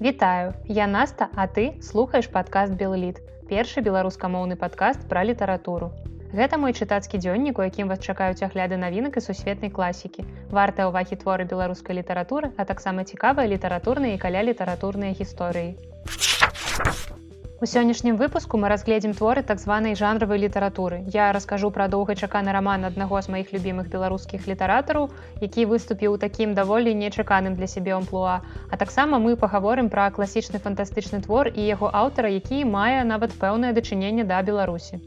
Вітаю, я Наста, а ты слухаеш падкаст Белліт, першы беларускамоўны падкаст пра літаратуру. Гэта мой чытацкі дзённік, у якім вас чакаюць агляды навінак і сусветнай класікі. Вартыя ўвагі творы беларускай літаратуры, а таксама цікавыя літаратурныя і каля літаратурныя гісторыі. У сённяшнім выпуску мы разгледзім творы так званай жанравай літаратуры. Я раскажу пра доўгачаканы раман аднаго з маіх любімых беларускіх літаратараў, які выступіў такім даволі нечаканым для сябе амплуа. А таксама мы пагаворым пра класічны фантастычны твор і яго аўтара, які мае нават пэўнае дачыненне да Беларусі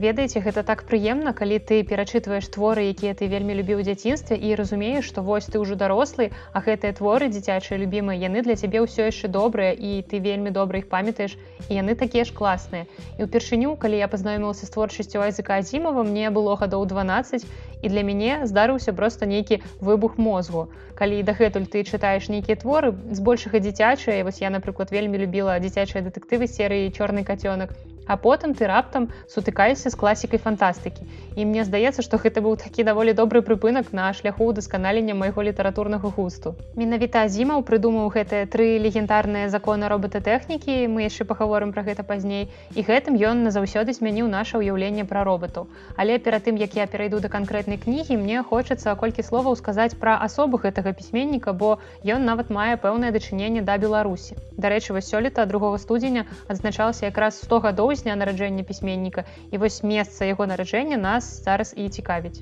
ведаеце гэта так прыемна калі ты перачытваеш творы якія ты вельмі любіў у дзяцінстве і разумееш што вось ты ўжо дарослы а гэтыя творы дзіцячыя любімыя яны для цябе ўсё яшчэ добрыя і ты вельмі добра іх памятаеш і яны такія ж класныя. І ўпершыню калі я пазнаёмілася з творчасцю айзыка азімова мне было гадоў 12 і для мяне здарыўся просто нейкі выбух мозгу. Калі дагэтуль ты чытаеш нейкія творы збольшага дзіцячыя вось я напрыклад вельмі любіла дзіцячыя дэтэктывы серыі чорны кацёнак а потым ты раптам сутыкаешся з класікай фантастыкі. І мне здаецца, што гэта быў такі даволі добры прыпынак на шляху ўдасканалення майго літаратурнага густу. Менавіта зімаў прыдумаў гэтыя тры легендарныя законы роботатэхнікі, мы яшчэ пагаворым пра гэта пазней. І гэтым ён назаўсёды змяніў наше ўяўленне пра роботаў. Але перад тым, як я перайду да канкрэтнай кнігі, мне хочацца колькі словаў сказаць пра асобу гэтага пісьменніка, бо ён нават мае пэўнае дачыненне да Беларусі. Дарэчы, вось сёлета 2 студзеня адзначалася якраз 100 гадоў з дня нараджэння пісьменніка і вось месца яго нараджэння нас зараз і цікавіць.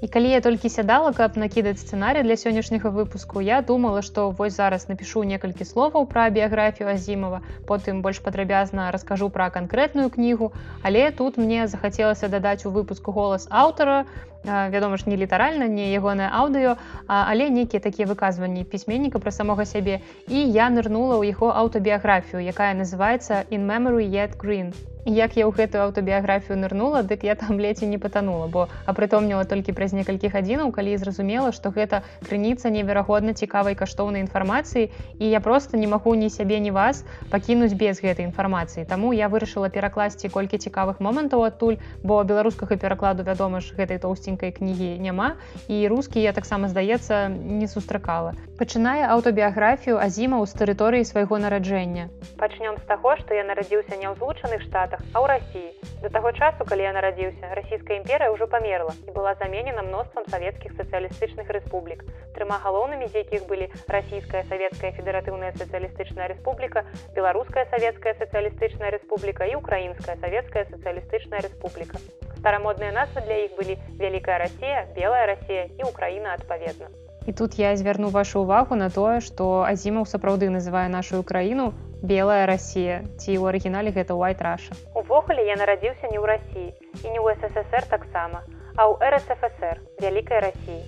І калі я толькі сядала, каб накідаць сцэнарый для сённяшняга выпуску, я думала, што вось зараз напішу некалькі словаў пра біяграфію Азімова, потым больш падрабязна раскажу пра канкрэтную кнігу, але тут мне захацелася дадаць у выпуску голас аўтара, вядома ж не літаральна не ягонае аўдыё але нейкія такія выказванні пісьменніка пра самога сябе. І я нырнула ў яго аўтабіяграфію якая называется in memory yet green як я ў гэтую аўтабіяграфію нырнула дык я там леці не патанула бо апрытомніла толькі праз некалькі гадзінаў калі зразумела што гэта крыніца неверагодна цікавай каштоўнай інфармацыі і я просто не магу ні сябе ні вас пакінуць без гэтай інфармацыі. Таму я вырашыла перакласці колькі цікавых момантаў адтуль бо беларускага перакладу вядома ж гэтай тоўсценькай кнігі няма і рускі я таксама здаецца не сустракала. Пачынае аўтабіяграфію азіма ў тэрыторыі свайго нараджэння. Пачнём з таго што я нарадзіўся не ў злучаных штатах штатах а ў рассіі да таго часу калі я нарадзіўся расійская імперыя ўжо памерла і была заменена мноствам савецкіх сацыялістычных рэспублік трыма галоўнымі з якіх былі расійская савецкая федэратыўная сацыялістычная рэспубліка беларуская савецкая сацыялістычная рэспубліка і украінская савецкая сацыялістычная рэспубліка старамодныя назвы для іх былі вялікая Росія белая Росія і Украіна адпаведна І тут я звярну вашу увагу на тое, што Азімаў сапраўды называе нашу краіну белая Росія ці ў арыгінале гэта white раша увогуле я нарадзіўся не ў рассіі і не ў ссср таксама а ў рсфср вялікай рассіі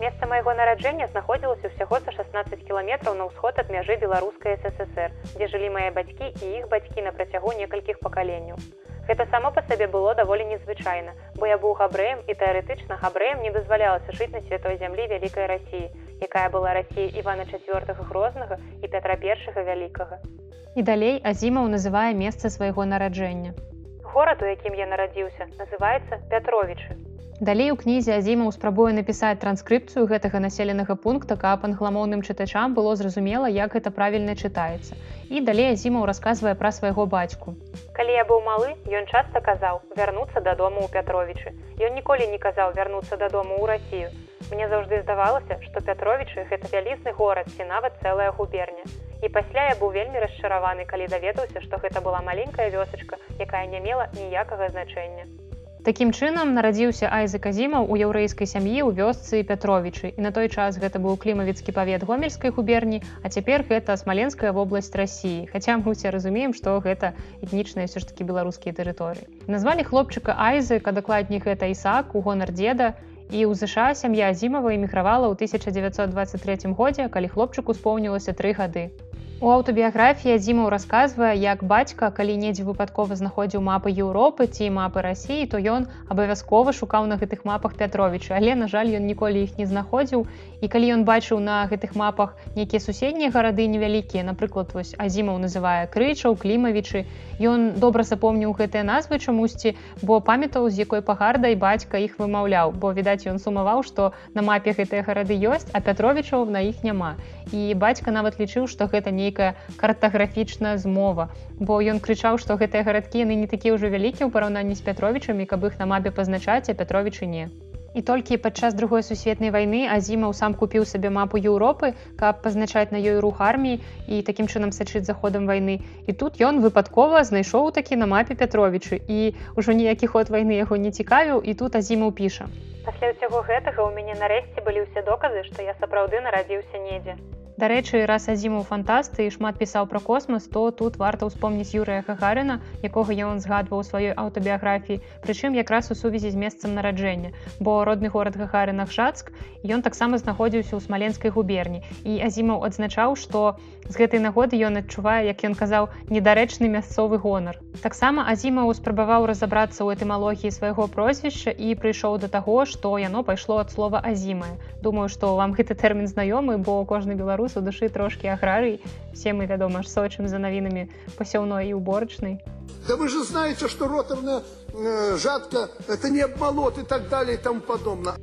месца майго нараджэння знаходзілася ўсяго за 16 кіламетраў на ўсход ад мяжы беларускай ссср дзе жылі мае бацькі і іх бацькі на працягу некалькіх пакаленняў гэта само па сабе было даволі незвычайна бо я быў габрэем і тэарэтычна габрэем не дазвалялася жыць на святой зямлі вялікай рассіі якая была рассія івана чавёртага грознага і пятра першага вялікага І далей Азімаў называе месца свайго нараджэння. Горад, у якім я нарадзіўся, называецца Пятровічы. Далей у кнізе Азімаў спрабуе напісаць транскрыпцыю гэтага населенага пункта, каб англамоўным чытачам было зразумела, як гэта правільна чытаецца. І далей Азімаў расказвае пра свайго бацьку. Калі я быў малы, ён часта казаў вярнуцца дадому ў Пятровічы. Ён ніколі не казаў вярнуцца дадому ў Расію. Мне заўжды здавалася, што Пятровічы гэта вялізны горад ці нават цэлая губерня. І пасля я быў вельмі расчараваны, калі даведаўся, што гэта была маленькая вёсачка, якая не мела ніякага значэння. Такім чынам нарадзіўся Айза Казімаў у яўрэйскай сям'і ў вёсцы Пятровічы. І на той час гэта быў клімавіцкі павет гомельскай губерні, а цяпер гэта смаленская вобласць рассіі. Хаця мы усе разумеем, што гэта этнічныя ўсё ж такі беларускія тэрыторыі. Назвалі хлопчыка Айзы, ка дакладней гэта Ісак у гонар деда, І ў ЗША сям'я Азімава эмігравала ў 1923 годзе, калі хлопчыку споўнілася тры гады. У аўтабіяграфіі Азімаў расказвае, як бацька, калі недзе выпадкова знаходзіў мапы Еўропы ці мапы рассіі, то ён абавязкова шукаў на гэтых мапах Пятровіча, але на жаль, ён ніколі іх не знаходзіў. І калі ён бачыў на гэтых мапах нейкія суседнія гарады невялікія, напрыклад, вось Азімаў называе крычаў, клімавічы, Ён добра запомніў гэтыя назвы чамусьці, бо памятаў, з якой пагардай бацька іх вымаўляў, бо відаць, ён сумаваў, што на мапе гэтыя гарады ёсць, а Пятровічаў на іх няма. І бацька нават лічыў, што гэта не нейкая картаграфічная змова. Бо ён крычаў што гэтыя гарадкі яны не такія ўжо вялікія ў параўнанні з пятровічамі каб іх на мапе пазначаць а пятровічы не. І толькі падчас другой сусветнай вайны азімаў сам купіў сабе мапу Еўропы каб пазначаць на ёй рух арміі і такім чынам сачыць заходам вайны. І тут ён выпадкова знайшоў такі на мапе пятровічы і ўжо ніякі ход вайны яго не цікавіў і тут азімаў піша. Пасля ўсяго гэтага ў мяне нарэшце былі ўсе доказы што я сапраўды нарадзіўся недзе Дарэчы, раз адзіму фантасты і шмат пісаў пра космас, то тут варта ўспомніць Юрыя Хагарына, якога ён згадваў сваёй аўтабіяграфіі, прычым якраз у сувязі з месцам нараджэння. Бо родны горад Гагарына Хшацк ён таксама знаходзіўся ў смаленскай губерні. І Азімаў адзначаў, што з гэтай нагоды ён адчувае, як ён казаў недарэчны мясцовы гонар. Таксама Азімаў спрабаваў разабрацца ў этымалогіі свайго прозвішча і прыйшоў да таго, што яно пайшло ад слова азімае. Думаю, што вам гэты тэрмін знаёмы, бо кожны беларус у душы трошки аграрый все мы вядома ж сочым за навінамі пасяўной і уборачнай да вы же знаете что роторная э, жатка это не болот и так далее там подобно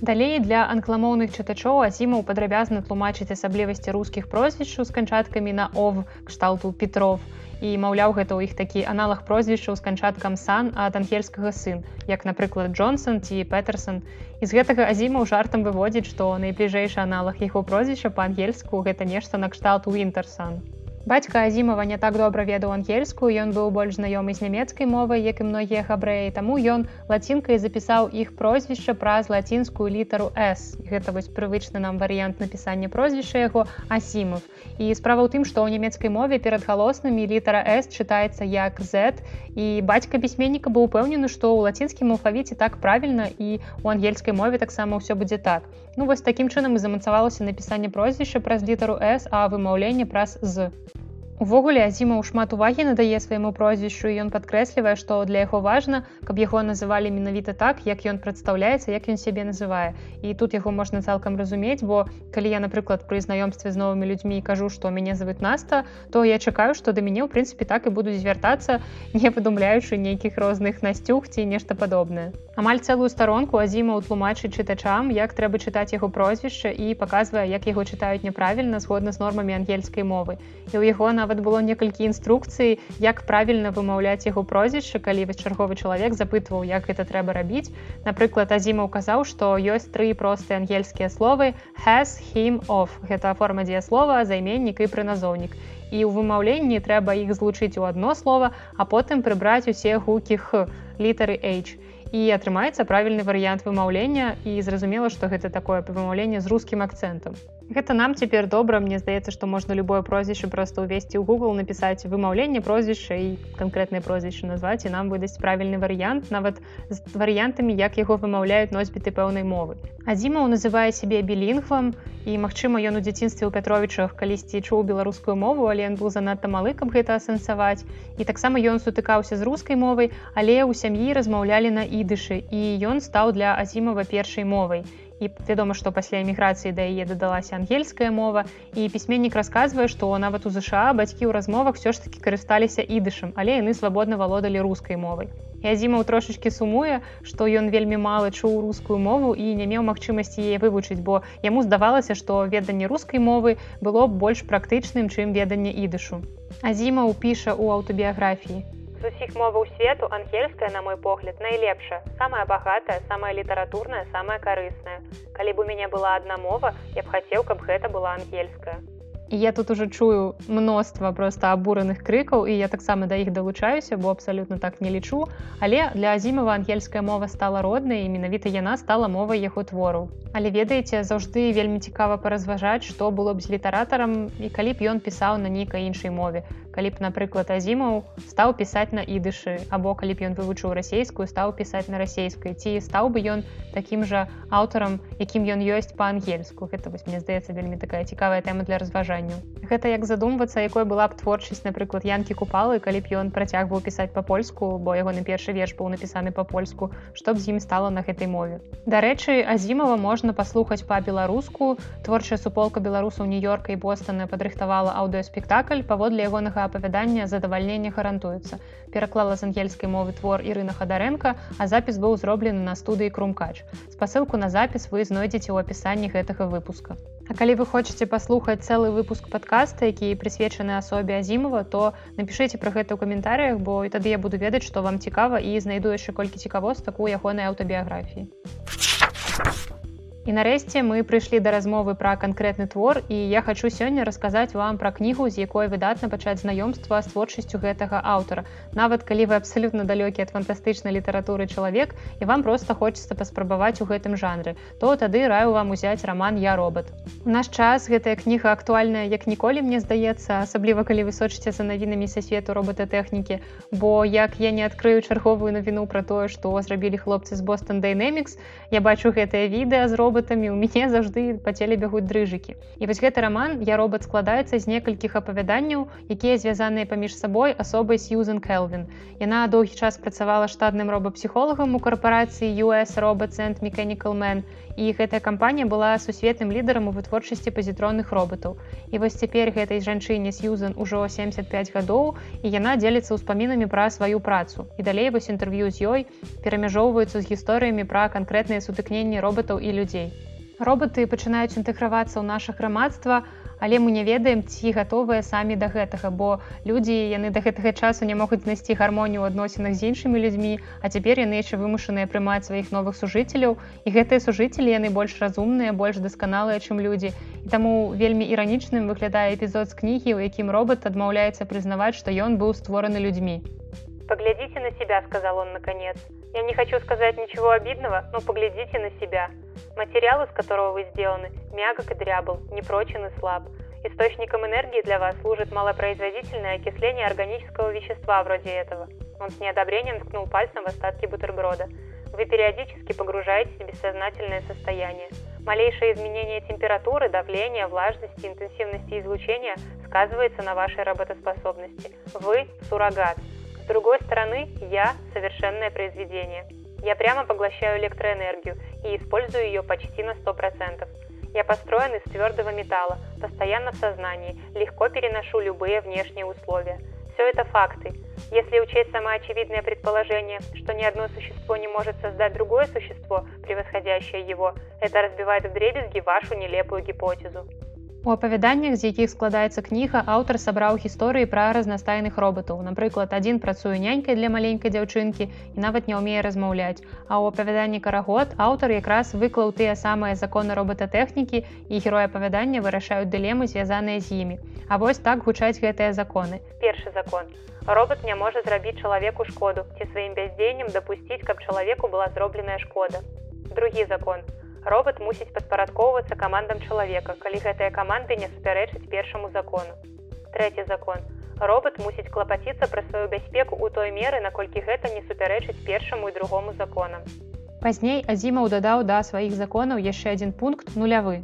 Далей для англамоўных чытачоў азімаў падрабязна тлумачыць асаблівасці рускіх прозвішчаў з канчаткамі на ов кшталту Петров і маўляў гэта ў іх такі аналаг прозвішчаў з канчаткам сан ад ангельскага сын як напрыклад Джонсон ці Петерсон і з гэтага азімаў жартам выводзіць што найбліжэйшы аналаг яго прозвішча па-ангельску гэта нешта накшталт Уінтерсон. Бацька Азімова не так добра ведаў ангельскую, ён быў больш знаёмы з нямецкай мовай, як і многія габрэі, таму ён лацінкай запісаў іх прозвішча праз лацінскую літару S. Гэта вось прывычны нам варыянт напісання прозвішча яго Асімов. І справа ў тым, што ў нямецкай мове перад галоснымі літара S чытаецца як Z. І бацька пісьменніка быў упэўнены, што ў лацінскім алфавіце так правільна і у ангельскай мове таксама ўсё будзе так. Ну вось такім чынам і замацавалася напісанне прозвішча праз літару S, а вымаўленне праз з. Увогуле Азімаў шмат увагі надае свайму прозвішчу і ён падкрэслівае, што для яго важна, каб яго называлі менавіта так, як ён прадстаўляецца, як ён сябе называе. І тут яго можна цалкам разумець, бо калі я, напрыклад, пры знаёмстве з новымі людзьмі кажу, што мяне завыць наста, то я чакаю, што да мяне ў прынцыпе так і буду звяртацца, не выдумляючы нейкіх розных насцюг ці нешта падобнае. Амаль цэлую старонку Азімаў тлумачыць чытачам, як трэба чытаць яго прозвішча і паказвае, як яго чытаюць няправільна згодна з нормамі ангельскай мовы. І ў яго на нават было некалькі інструкцый як правільна вымаўляць яго прозвішча калі вось чарговы чалавек запытваў як гэта трэба рабіць. Напрыклад азіма указаў што ёсць тры простыя ангельскія словы has him of гэта форма дзеяслова займеннік і прыназоўнік. І ў вымаўленні трэба іх злучыць у одно слово а потым прыбраць усе гукі х літары h і атрымаецца правільны варыянт вымаўлення і зразумела што гэта такое вымаўленне з рускім акцэнтам Гэта нам цяпер добра мне здаецца што можна любое прозвішча проста ўвесці ў Google напісаць вымаўленне прозвішча і канкрэтнае прозвішча назваць і нам выдасць правільны варыянт нават з варыянтамі як яго вымаўляюць носьбіты пэўнай мовы. Адзімаў называе сябе білінгвам і магчыма ён у дзяцінстве ў пятровічах калісьці чуў беларускую мову але ён быў занадта малы каб гэта асэнсаваць. І таксама ён сутыкаўся з рускай мовай але ў сям'і размаўлялі на ідышы і ён стаў для азімова першай мовай. і вядома што пасля эміграцыі да яе дадалася ангельская мова? І пісьменнік расказвае што нават у ЗША бацькі ў размовах все ж таки карысталіся ідышам але яны свабодна валодалі рускай мовай Язімаў трошачки сумуе што ён вельмі мала чуў рускую мову і не меў магчымасці яе вывучыць бо яму здавалася што веданне рускай мовы было больш практычным чым веданне ідышу Азіма піша ў аўтабіяграфіі З усіх моваў свету ангельская, на мой погляд, найлепшая, самая багатая, самая літаратурная, самая карысная. Калі б у мяне была адна мова, я б хацеў, каб гэта была ангельская. І я тут уже чую мноства просто абураных крыкаў і я таксама да іх далучаюся, бо абсалютна так не лічу. Але для азімова ангельская мова стала роднай і менавіта яна стала мовай яго твораў. Але ведаеце, заўжды вельмі цікава паразважаць, што было б з літаратарам і калі б ён пісаў на нейкай іншай мове. Калі б, напрыклад, азімаў стаў пісаць на ідышы, або калі б ён вывучыў расейскую, стаў пісаць на расейскай, ці стаў бы ён такім жа аўтарам, якім ён ёсць па-ангельску гэта вось мне здаецца вельмі такая цікавая тэма для разважанню гэта як задумвацца якой была б творчасць напрыклад янкі купалы калі б ён працягваў пісаць па-польску бо яго на першы верш быў напісаны па-польску што б з ім стала на гэтай мове. Дарэчы азімова можна паслухаць па-беларуску. Творчая суполка беларусаў нью-йорка і бостона падрыхтавала аўдыоспектакль паводле ягонага апавядання задавальнення гарантуецца. Пераклала з ангельскай мовы твор Ірына хадарэнка а запіс быў зроблены на студыі крумкач спасылку на запіс вы знойдзеце ў апісанні гэтага выпуска А калі вы хочаце паслухаць цэлы выпуск падкаста які прысвечаны асобе азімова то напішыце пра гэта ў каментарыях бо і тады я буду ведаць што вам цікава і знайду яшчэ колькі цікавостак у ягонай аўтабіяграфіі І нарэшце мы прыйшлі да размовы пра канкрэтны твор і я хачу сёння расказаць вам пра кнігу, з якой выдатна пачаць знаёмства з творчасцю гэтага аўтара. Нават калі вы абсалютна далёкі ад фантастычнай літаратуры чалавек і вам проста хочацца паспрабаваць у гэтым жанры, то тады раю вам узяць раман я робот. У наш час гэтая кніга актуальная як ніколі мне здаецца, асабліва калі вы сочыце за навінамі са свету роботатэхнікі, бо як я не адкрыю чарговую навіну пра тое, што зрабілі хлопцы з Бостон Dynamics, я бачу гэтае відэа з робот роботамі у мяне заўжды па целе бягуць дрыжыкі і вось гэты роман я робот складаецца з некалькіх апавяданняў якія звязаныя паміж сабой асобай сьюзен келвин яна доўгі час працавала штатным робапсіхолагам у карпорацыі us робот-цэнт mechanical man і гэтая кампанія была сусветным лідарам у вытворчасці пазітронных роботаў і вось цяпер гэтай жанчыне сьюзен ужо 75 гадоў і яна дзеліцца ўспамінамі пра сваю працу. І далей вось інтэрв'ю з ёй перамяжоўваюцца з гісторыямі пра канкрэтныя сутыкненні роботаў і людзей роботы пачынаюць інтэгравацца ў наша грамадства але мы не ведаем ці гатовыя самі да гэтага бо людзі яны да гэтага часу не могуць знайсці гармонію ў адносінах з іншымі людзьмі а цяпер яны яшчэ вымушаныя прымаць сваіх новых сужыцеляў. І гэтыя сужыцелі яны больш разумныя больш дасканалыя чым людзі. І таму вельмі іранічным выглядае эпізод з кнігі у якім робот адмаўляецца прызнаваць што ён быў створаны людзьмі. Поглядите на себя сказал он наконец. Я не хочу сказать ничего обидного но поглядите на себя Материал, из которого вы сделаны, мягок и дрябл, непрочен и слаб. Источником энергии для вас служит малопроизводительное окисление органического вещества вроде этого. Он с неодобрением ткнул пальцем в остатки бутерброда. Вы периодически погружаетесь в бессознательное состояние. Малейшее изменение температуры, давления, влажности, интенсивности излучения сказывается на вашей работоспособности. Вы – суррогат. С другой стороны, я – совершенное произведение. Я прямо поглощаю электроэнергию и использую ее почти на 100%. Я построен из твердого металла, постоянно в сознании, легко переношу любые внешние условия. Все это факты. Если учесть самоочевидное предположение, что ни одно существо не может создать другое существо, превосходящее его, это разбивает в дребезги вашу нелепую гипотезу. У апавяданнях, з якіх складаецца кніга, аўтар сабраў гісторыі пра разнастайных робатаў. Напрыклад, адзін працуе нянькай для маленькай дзяўчынкі і нават не ўмее размаўляць. А ў апавяданні карагод аўтар якраз выклаў тыя самыя законы роботатэхнікі і героі апавядання вырашаюць дылемы, звязаныя з імі. А вось так гучаць гэтыя законы. Першы закон. Робот не можа зрабіць чалавеку шкоду ці сваім бяздзеяннем дапусціць, каб чалавеку была зробленая шкода. Другі закон робот мусіць падпарадкоўвацца камандам чалавека калі гэтыя каманды не супярэчаць першаму закону. Трэці закон. Робот мусіць клапаціцца пра сваю бяспеку ў той меры наколькі гэта не супярэчыць першаму і другому законам. Пазней азімаў дадаў да сваіх законаў яшчэ адзін пункт нулявы.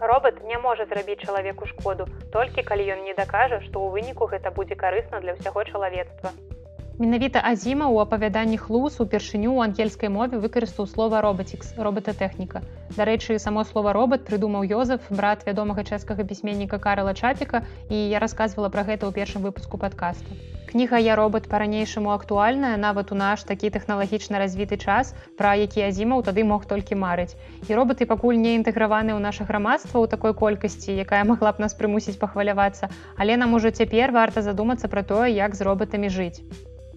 Робот не можа зрабіць чалавеку шкоду толькі калі ён не дакажа што ў выніку гэта будзе карысна для ўсяго чалавецтва Менавіта Азіма ў апавяданні хлус упершыню ў ангельскай мове выкарыстаў слова робатікс роботатэхніка. Дарэчы, само слова робот прыдумаў Йозеф, брат вядомага чэшскага пісьменніка Карла Чапіка і я рассказывала пра гэта ў першым выпуску падкаста. Кніга я робот па-ранейшаму актуальная нават у наш такі тэхналагічна развіты час, пра які азімаў тады мог толькі марыць. І роботы пакуль не інтэграваны ў наша грамадства ў такой колькасці, якая магла б нас прымусіць пахвалявацца, але нам ужо цяпер варта задумацца пра тое, як з роботамі жыць.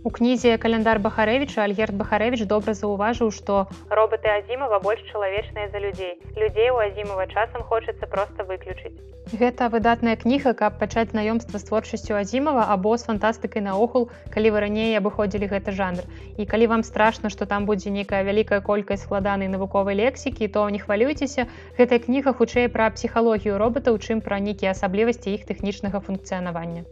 У кнізе каляндар Бахарэвіча Альгерт Бахарэвіч добра заўважыў, што роботы Азімова больш чалавечныя за людзей. Людзей у Азімова часам хочацца проста выключыць. Гэта выдатная кніга, каб пачаць знаёмства з творчасцю Азімова або з фантастыкай наогул, калі вы раней абыходзілі гэты жанр. І калі вам страшна, што там будзе нейкая вялікая колькасць складанай навуковай лексікі, то не хвалюйцеся, гэтая кніга хутчэй пра псіхалогію робатаў, чым пра нейкія асаблівасці іх тэхнічнага функцыянавання.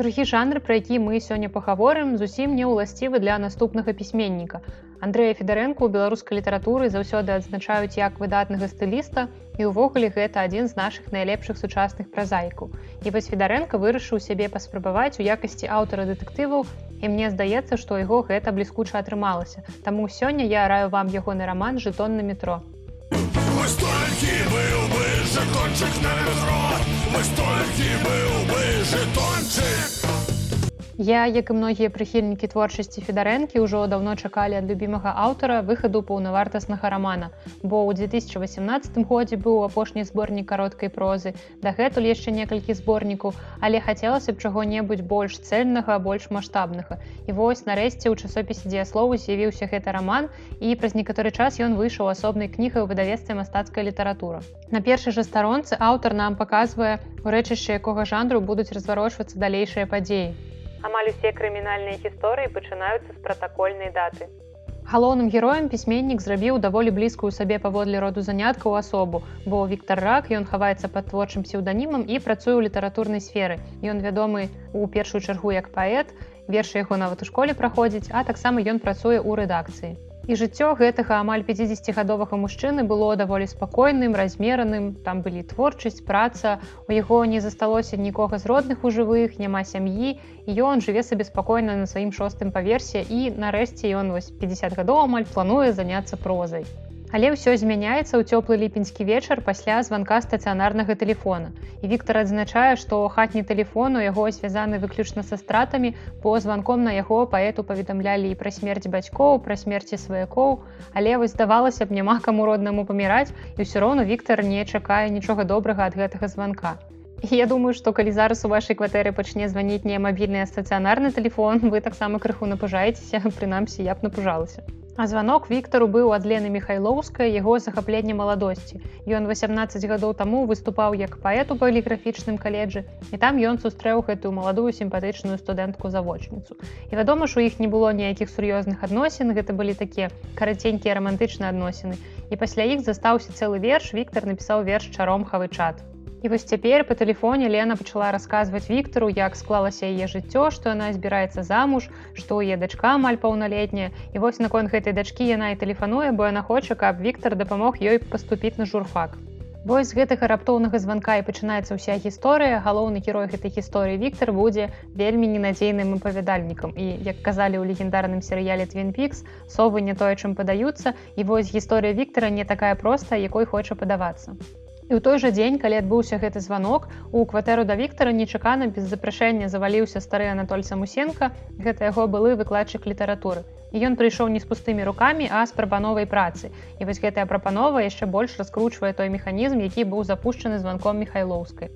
Другі жанр, пра які мы сёння пагаворым, зусім не ўласцівы для наступнага пісьменніка. Андрэя Федарэнку ў беларускай літаратуры заўсёды адзначаюць як выдатнага стыліста і ўвогуле гэта адзін з нашых найлепшых сучасных празаікаў. І вось Федарэнка вырашыў сябе паспрабаваць у якасці аўтара дэтэктываў і мне здаецца, што яго гэта бліскуча атрымалася. Таму сёння я раю вам ягоны раман жытон на метро. быў бы жэтончык на метро быў бы жэтончык Я, як і многія прыхільнікі творчасці федарэнкі ўжо даўно чакалі ад любімага аўтара выхаду паўнавартаснага рамана. Бо ў 2018 годзе быў апошні зборнік кароткай прозы, дагэтуль яшчэ некалькі зборнікаў, але хацелася б чаго-небудзь больш цэльнага, больш маштабнага. І вось нарэшце ў часопісе дзеяслову з'явіўся гэты раман і праз некаторы час ён выйшаў асобнай кнігай у выдавецтве мастацкая літаратура. На першай жа старонцы аўтар нам паказвае, у рэчышча якога жанру будуць разварочвацца далейшыя падзеі амаль усе крымінальныя гісторыі пачынаюцца з пратакольнай даты. Галоўным героем пісьменнік зрабіў даволі блізкую сабе паводле роду заняткаў асобу, бо Віктор рак ён хаваецца пад творчым псеўданімам і працуе ў літаратурнай сферы. Ён вядомы ў першую чаргу як паэт, вершы яго нават у школе праходзіць, а таксама ён працуе ў рэдакцыі. І жыццё гэтага амаль 50гадовага мужчыны было даволі спакойным, размераным, там былі творчасць, праца. У яго не засталося нікога з родных у жывых, няма сям'і. і ён жыве сабе спакойна на сваім шостым паверсе і нарэшце ён вось 50 гадоў амаль плануе заняцца прозай. Але ўсё змяняецца ў цёплы ліпеньскі вечар пасля званка стацыянарнага тэлефона. І Віктор адзначае, што хатні тэлефон у яго звязаны выключна са стратамі, по званком на яго паэту паведамлялі і пра смерць бацькоў, пра смерці сваякоў. Але вось здавалася б няма каму роднаму паміраць і ўсё роўно Віктор не чакае нічога добрага ад гэтага званка. Я думаю, што калі зараз у вашай кватэры пачне званіць не мабільны стацыянарны тэлефон, вы таксама крыху напужаецеся, прынамсі я б напужалася. А званок Віктору быў ад Лены Михайлоўская яго захапленне маладосці. Ён 18 гадоў таму выступаў як паэт у паліграфічным каледжы і там ён сустрэў гэтую маладую сімпатычную студэнтку-завочніцу. І вядома ж у іх не было ніякіх сур'ёзных адносін, гэта былі такія караценькія рамантычныя адносіны. І пасля іх застаўся цэлы верш Віктор напісаў верш чаром хавы чат. І вось цяпер па тэлефоне Лена пачала расказваць Віктору, як склалася яе жыццё, што яна збіраецца замуж, што яе дачка амаль паўналетняя. І вось наконт гэтай дачкі яна і тэлефануе, бо яна хоча, каб Віктор дапамог ёй паступіць на журфак. Вось з гэтага раптоўнага званка і пачынаецца ўся гісторыя. галоўны герой гэтай гісторыі Віктор будзе вельмі ненадзейным апавядальнікам. І як казалі ў легендарным серыяле Твинпікс, совы не тое, чым падаюцца. І вось гісторыя Віктора не такая простая, якой хоча падавацца. І ў той жа дзень, калі адбыўся гэты званок, у кватэру да Віктара нечакана без запрашэння заваліўся стары Анатоль Самусенко, гэта яго былы выкладчык літаратуры. І ён прыйшоў не з пустымі рукамі, а з прапановай працы. І вось гэтая прапанова яшчэ больш раскручвае той механізм, які быў запущены званком Михайлоўскай.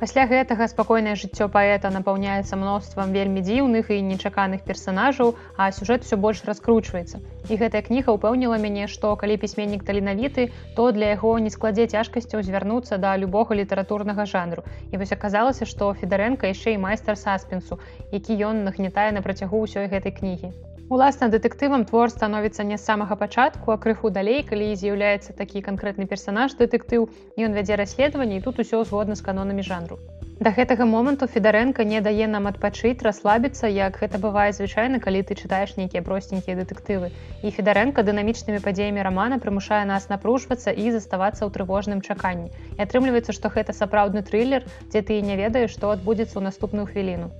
Пасля гэтага спакойнае жыццё паэта напаўняецца мноствам вельмі дзіўных і нечаканых персанажаў, а сюжэт усё больш раскручваецца. І гэтая кніга ўпэўніла мяне, што калі пісьменнік таленавіты, то для яго не складзе цяжкасцяў звярнуцца да любога літаратурнага жанру. І вось аказалася, што Федарэнка яшчэ і майстар саспенсу, які ён нагнетае на працягу ўсёй гэтай кнігі. Уласна дэтэктывам твор становіцца не з самага пачатку, а крыху далей, калі з'яўляецца такі канкрэтны персанаж дэтэктыў, ён вядзе расследаванне і тут усё згодна з канонамі жанру. Да гэтага моманту Федарэнка не дае нам адпачыць, расслабіцца, як гэта бывае звычайна, калі ты чытаеш нейкія просценькія дэтэктывы. І Федарэнка дынамічнымі падзеямі рамана прымушае нас напружвацца і заставацца ў трывожным чаканні. І атрымліваецца, што гэта сапраўдны трылер, дзе ты не ведаеш, што адбудзецца ў наступную хвіліну.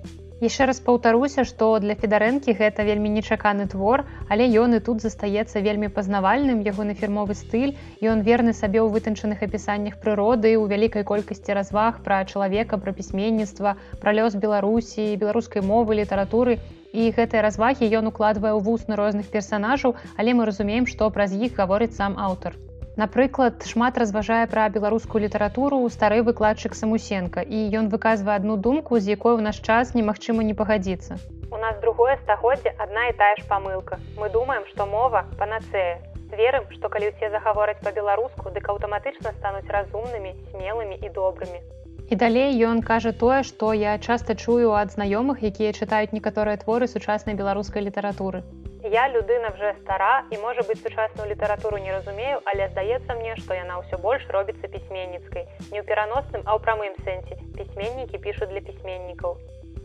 Яшчэ раз паўтаруся, што для федарэнкі гэта вельмі нечаканы твор, але ён і тут застаецца вельмі пазнавальным ягоны фірмовы стыль ён верны сабе ў вытанчаных апісаннях прыроды у вялікай колькасці разваг пра чалавека, пра пісьменніцтва, пра лёс Беларусі, беларускай мовы, літаратуры. І гэтыя развагі ён укладвае ў вусны розных персанажаў, але мы разумеем, што праз іх гаворыць сам аўтар. Напрыклад, шмат разважае пра беларускую літаратуру стары выкладчык самусенко і ён выказвае адну думку, з якой у наш час немагчыма не пагадзіцца. У нас другое стагоддзе адна і тая ж памылка. Мы думаем, што мова панацея. Верым, што калі ўсе загавораць па-беларуску, дык аўтаматычна стануць разумнымі, смелымі і добрымі. І далей ён кажа тое, што я часта чую ад знаёмых, якія чытаюць некаторыя творы сучаснай беларускай літаратуры. Я людына вже стара і можа быць сучасную літаратуру не разумею, але здаецца мне, што яна ўсё больш робіцца пісьменніцкай. Не ў пераносным, а ў прамым сэнсе. пісьменнікі пішуць для пісьменнікаў.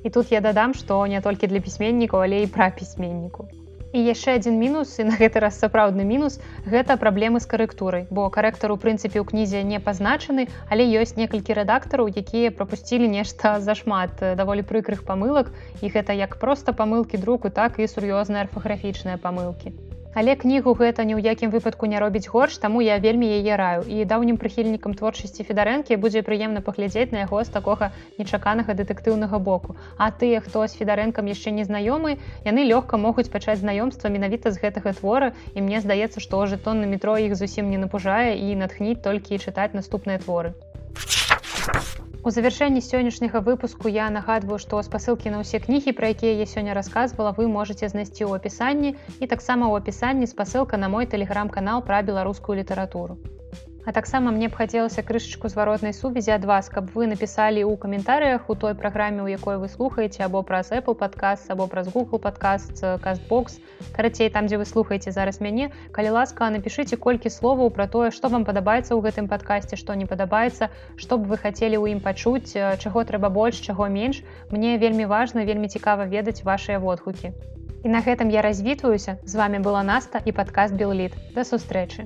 І тут я дадам, што не толькі для пісьменнікаў, але і пра пісьменніку. І яшчэ адзін мінус і на гэты раз сапраўдны мінус гэта праблемы з карэктурай, бо карэктар у прынцыпе ў кнізе не пазначаны, але ёсць некалькі рэдактараў, якія прапусцілі нешта зашмат даволі прыкрых памылак і гэта як проста памылкі друку, так і сур'ёзныя арфаграфічныя памылкі. Але кнігу гэта ні ў якім выпадку не робіць горш, таму я вельмі яе раю і даўнім прыхільнікам творчасці федарэнкі будзе прыемна паглядзець на яго з такога нечаканага дэтэктыўнага боку. А тыя, хто з федарэнкам яшчэ не знаёмы, яны лёгка могуць пачаць знаёмства менавіта з гэтага твора і мне здаецца, што жэтон на метро іх зусім не напужае і натхніць толькі чытаць наступныя творы. У завяршэнні сённяшняга выпуску я нагадваю, што спасылкі на ўсе кнігі, пра якія я сёння расказвала, вы можете знайсці ў апісанні і таксама ў апісанні спасылка на мой тэлеграм-канал пра беларускую літаратуру. А таксама мне б хацелася крышачку зваротнай сувязі ад вас, каб вы напісалі ў каментарыях у той праграме, у якой вы слухаеце або праз Apple подкаст або праз Google подкаст кастбокс карацей там дзе вы слухаеце зараз мяне калі ласка напішыце колькі словаў пра тое што вам падабаецца ў гэтым падкасці што не падабаецца што б вы хацелі ў ім пачуць чаго трэба больш чаго менш. Мне вельмі важна вельмі цікава ведаць вашыя водгукі. І на гэтым я развітваюся. З вами была наста і падкаст белліт. Да сустрэчы